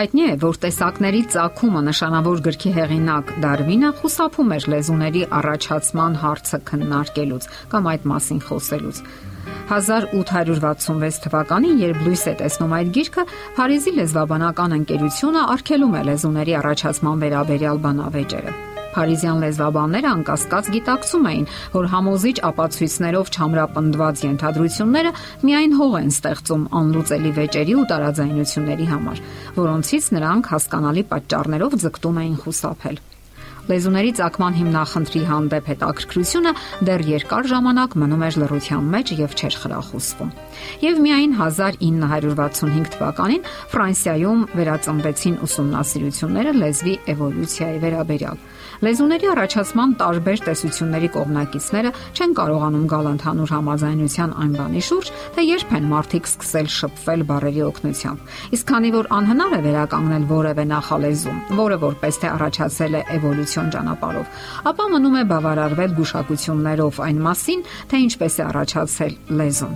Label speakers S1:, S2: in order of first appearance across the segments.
S1: Հայտնի է, որ տեսակների ցակումը նշանավոր գրքի հեղինակ Դարվինը խուսափում էր լեզուների առաջացման հարցը քննարկելուց կամ այդ մասին խոսելուց։ 1866 թվականին, երբ լույս է տեսնում այդ գիրքը, Փարիզի լեզվաբանական ընկերությունը արգելում է լեզուների առաջացման վերաբերյալ բանավեճերը։ Փարիզյան լեզվաբանները անկասկած գիտակցում էին, որ համոզիչ ապացույցներով չամրապնդված ենթադրությունները միայն հող են ստեղծում անլուծելի վեճերի ու տարաձայնությունների համար, որոնցից նրանք հասկանալի պատճառներով ձգտում էին խուսափել։ Լեզուների ցակման հիմնախնդրի հանդեպ հետաքրքրությունը դեռ երկար ժամանակ մնում էր լռության մեջ եւ չէր խրախուսվում։ Եվ միայն 1965 թվականին Ֆրանսիայում վերածնվեցին ուսումնասիրությունները լեզվի էվոլյուցիայի վերաբերյալ։ Լեզուների առաջացման տարբեր տեսությունների կողմնակիցները չեն կարողանում գալ ընդհանուր համաձայնության այն բանի շուրջ, թե երբ են մարդիկ սկսել շփվել բարերի օգնությամբ։ Իսկ քանի որ անհնար է վերականգնել որևէ նախալեզու, որը որպես թե առաջացել է էվոլյուցիոն ճանապարհով, ապա մնում է բավարարվել գուշակություններով այն մասին, թե ինչպես է առաջացել լեզուն։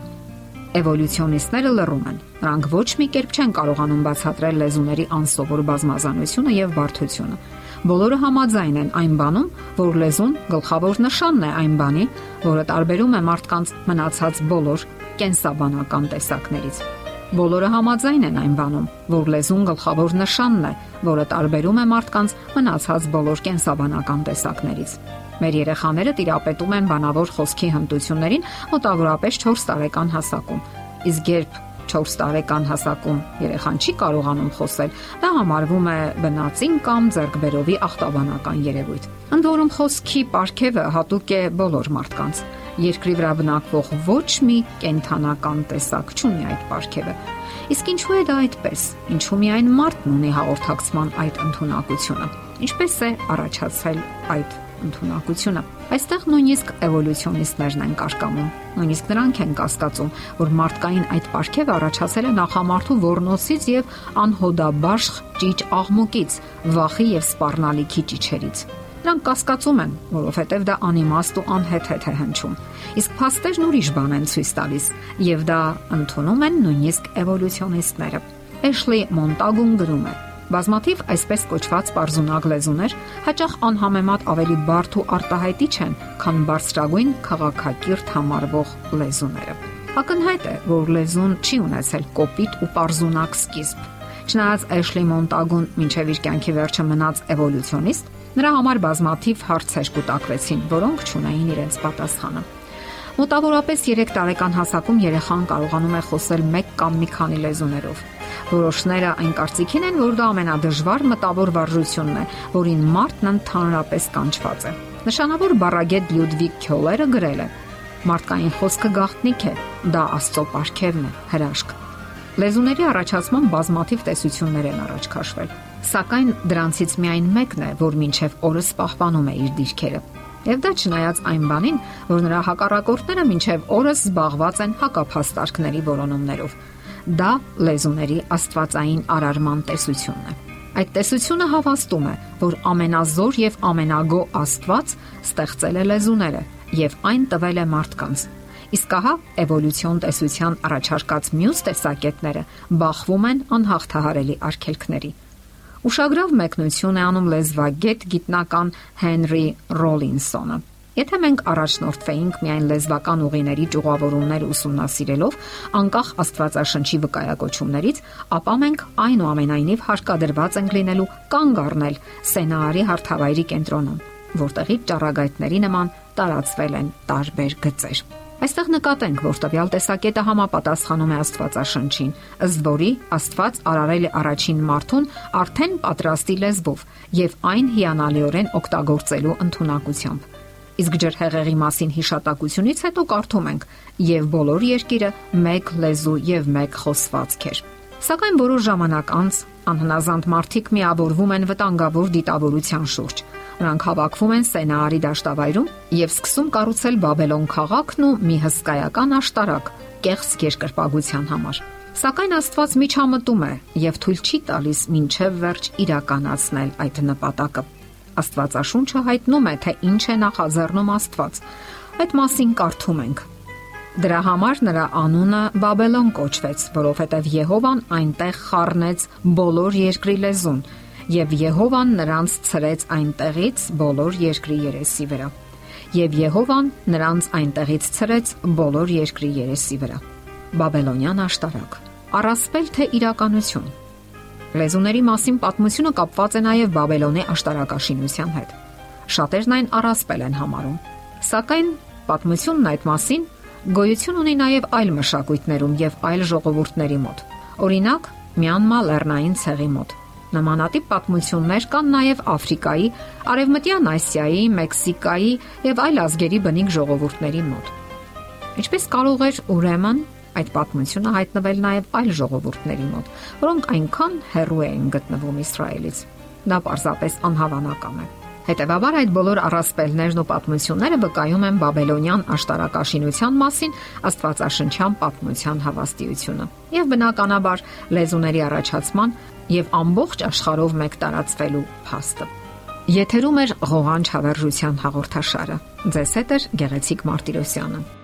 S1: Էվոլյուցիոնիստները լռում են։ Նրանք ոչ մի կերպ չեն կարողանում բացատրել լեզուների անսովոր բազմազանությունը եւ բարդությունը բոլորը համաձայն են այն բանում, որ լեզուն գլխավոր նշանն է այն բանի, որը տարբերում է մարդկանց մնացած բոլոր կենսաբանական տեսակներից։ Բոլորը համաձայն են այն բանում, որ լեզուն գլխավոր նշանն է, որը տարբերում է մարդկանց մնացած բոլոր կենսաբանական տեսակներից։ Մեր երեխաները տիրապետում են բանավոր խոսքի հմտություններին մոտավորապես 4 տարեկան հասակում։ Իսկ երբ 4 տարեկան հասակում երեխան չի կարողանում խոսել, դա համարվում է բնածին կամ ձերկբերովի ախտաբանական երևույթ։ Ընդ որում խոսքի ապարքևը հատուկ է բոլոր մարդկանց։ Երկրի վրա բնակվող ոչ մի կենթանական տեսակ չունի այդ ապարքևը։ Իսկ ինչու է դա այդպես։ Ինչու միայն մարդն ունի հաղորդակցման այդ ընտունակությունը։ Ինչպես է առաջացել այդ ընտունակությունը։ Այստեղ նույնիսկ էվոլյուցիոնիստներն են կարկամում։ Նույնիսկ նրանք են կասկածում, որ մարդկային այդ ապարքևը առաջացել է նախամարդու ворնոցից եւ անհոդաբաշխ ճիճ աղմուկից, վախի եւ սпарնալիքի ճիճերից։ Նրանք կասկածում են, որովհետև դա անիմաստ ու անհեթեթ է հնչում։ Իսկ փաստերն ուրիշ բան են ցույց տալիս, եւ դա ընդունում են նույնիսկ էվոլյուցիոնիստները։ Էշլի Մոնտագուն գրում է. Բազմաթիվ այսպես կոչված པարզունակ լեզուներ հաճախ անհամեմատ ավելի բարդ ու արտահայտիչ են, քան բարձրագույն քաղաքակիրթ համարվող լեզուները։ Ակնհայտ է, որ լեզուն չի ունեցել կոպիտ ու པարզունակ սկիզբ։ Չնայած Էշլի Մոնտագուն մինչև իր կյանքի վերջը մնաց էվոլյուցիոնիստ, նրա համար բազմաթիվ հարցեր կուտակվեցին, որոնք ճունեին իրենց պատասխանը։ Մոտավորապես 3 տարեկան հասակում երեխան կարողանում է խոսել 1 կամ մի քանի լեզուներով։ Որոշները այն կարծիքին են, որ դա ամենադժվար մտավոր վարժությունն է, որին մարդն ընդհանրապես կանչված է։ Նշանավոր բառագետ Լյուդվիգ Քյոլերը գրել է. Մարդկային խոսքը գաղտնիք է, դա Աստծո պարգևն է, հրաշք։ Լեզուների առաջացման բազմաթիվ տեսություններ են առաջ քաշվել, սակայն դրանցից միայն մեկն է, որ մինչև օրս պահպանում է իր դիրքերը։ Եվ դա չնայած այն բանին, որ նրա հակառակորդները մինչև օրս զբաղված են հակափաստարկների որոնումներով Դա լեզուների աստվածային արարման տեսությունն է։ Այդ տեսությունը հավաստում է, որ ամենազոր եւ ամենագո Աստված ստեղծել է լեզուները եւ այն տվել է մարդկանց։ Իսկ ահա էվոլյուցիոն տեսության առաջարկած մյուս տեսակետները բախվում են անհաղթահարելի արգելքների։ Ուշագրավ մեկնություն է անում լեզվագետ գիտնական Հենրի Ռոլինսոնը Եթե մենք առաջնորդվեինք միայն լեզվական ուղիների ճյուղավորումներ ուսումնասիրելով, անկախ Աստվածաշնչի վկայակոչումներից, ապա մենք այնուամենայնիվ հարկադրված ենք լինելու կանգ առնել Սենարի հարթավայրի կենտրոնում, որտեղից ճառագայթների նման տարածվել են տարբեր գծեր։ Այստեղ նկատենք, որ տվյալ տեսակետը համապատասխանում է Աստվածաշնչին, ըստ որի Աստված արարել է առաջին մարդուն արդեն պատրաստի լեզվով եւ այն հիանալիորեն օգտագործելու ընտունակությամբ։ Իսկ ջրհեղեղի մասին հիշատակությունից հետո կարդում ենք. եւ բոլոր երկիրը մեկ լեզու եւ մեկ խոսվածք էր։ Սակայն որոշ ժամանակ անց անհնազանդ մարդիկ միավորվում են վտանգավոր դիտավորության շուրջ։ Նրանք հավաքվում են Սենարի դաշտավայրում եւ սկսում կառուցել Բաբելոն քաղաքն ու մի հսկայական աշտարակ կեղծ երկրպագության համար։ Սակայն Աստված միջամտում է եւ թույլ չի տալիս միայն վերջ իրականացնել այդ նպատակը։ Աստվածաշունչը հայտնում է, թե ինչ է նախաձեռնում Աստված։ Այդ մասին կարդում ենք. Դրա համար նրա անունը Բաբելոն կոչվեց, որովհետև Եհովան այնտեղ խառնեց բոլոր երկրի լեզուն, եւ Եհովան նրանց ցրեց այնտեղից բոլոր երկրի երեսի վրա։ Եվ Եհովան նրանց այնտեղից ցրեց բոլոր երկրի երեսի վրա։ Բաբելոնյան աշտարակ։ Առասպել թե իրականություն։ Լեզուների մասին պատմությունը կապված է նաև Բաբելոնի աշտարակաշինության հետ։ Շատերն այն առասպել են համարում։ Սակայն պատմությունն այդ մասին գոյություն ունի նաև այլ մշակույթներում եւ այլ ժողովուրդների մոտ։ Օրինակ, Մյանմա լեռնային ցեղի մոտ։ Նմանատիպ պատմություններ կան նաև Աֆրիկայի, Արևմտյան Ասիայի, Մեքսիկայի եւ այլ ազգերի բնիկ ժողովուրդների մոտ։ Ինչպես կարող էր ուրեմն այդ պատմությունը հայտնվել նաև այլ ժողովուրդների մոտ, որոնք այնքան հեռու էին գտնվում Իսրայելից։ Դա պարզապես անհավանական է։ Հետևաբար այդ բոլոր առասպելներն ու պատմությունները վկայում են Բաբելոնյան աշտարակաշինության մասին Աստվածաշնչյան պատմության հավաստիությունը։ Եվ բնականաբար լեզուների առաջացման եւ ամբողջ աշխարհով մեկ տարածվելու փաստը։ Եթերում է ղողանջ հավերժության հաղորդաշարը։ Ձեզ հետ է Գեղեցիկ Մարտիրոսյանը։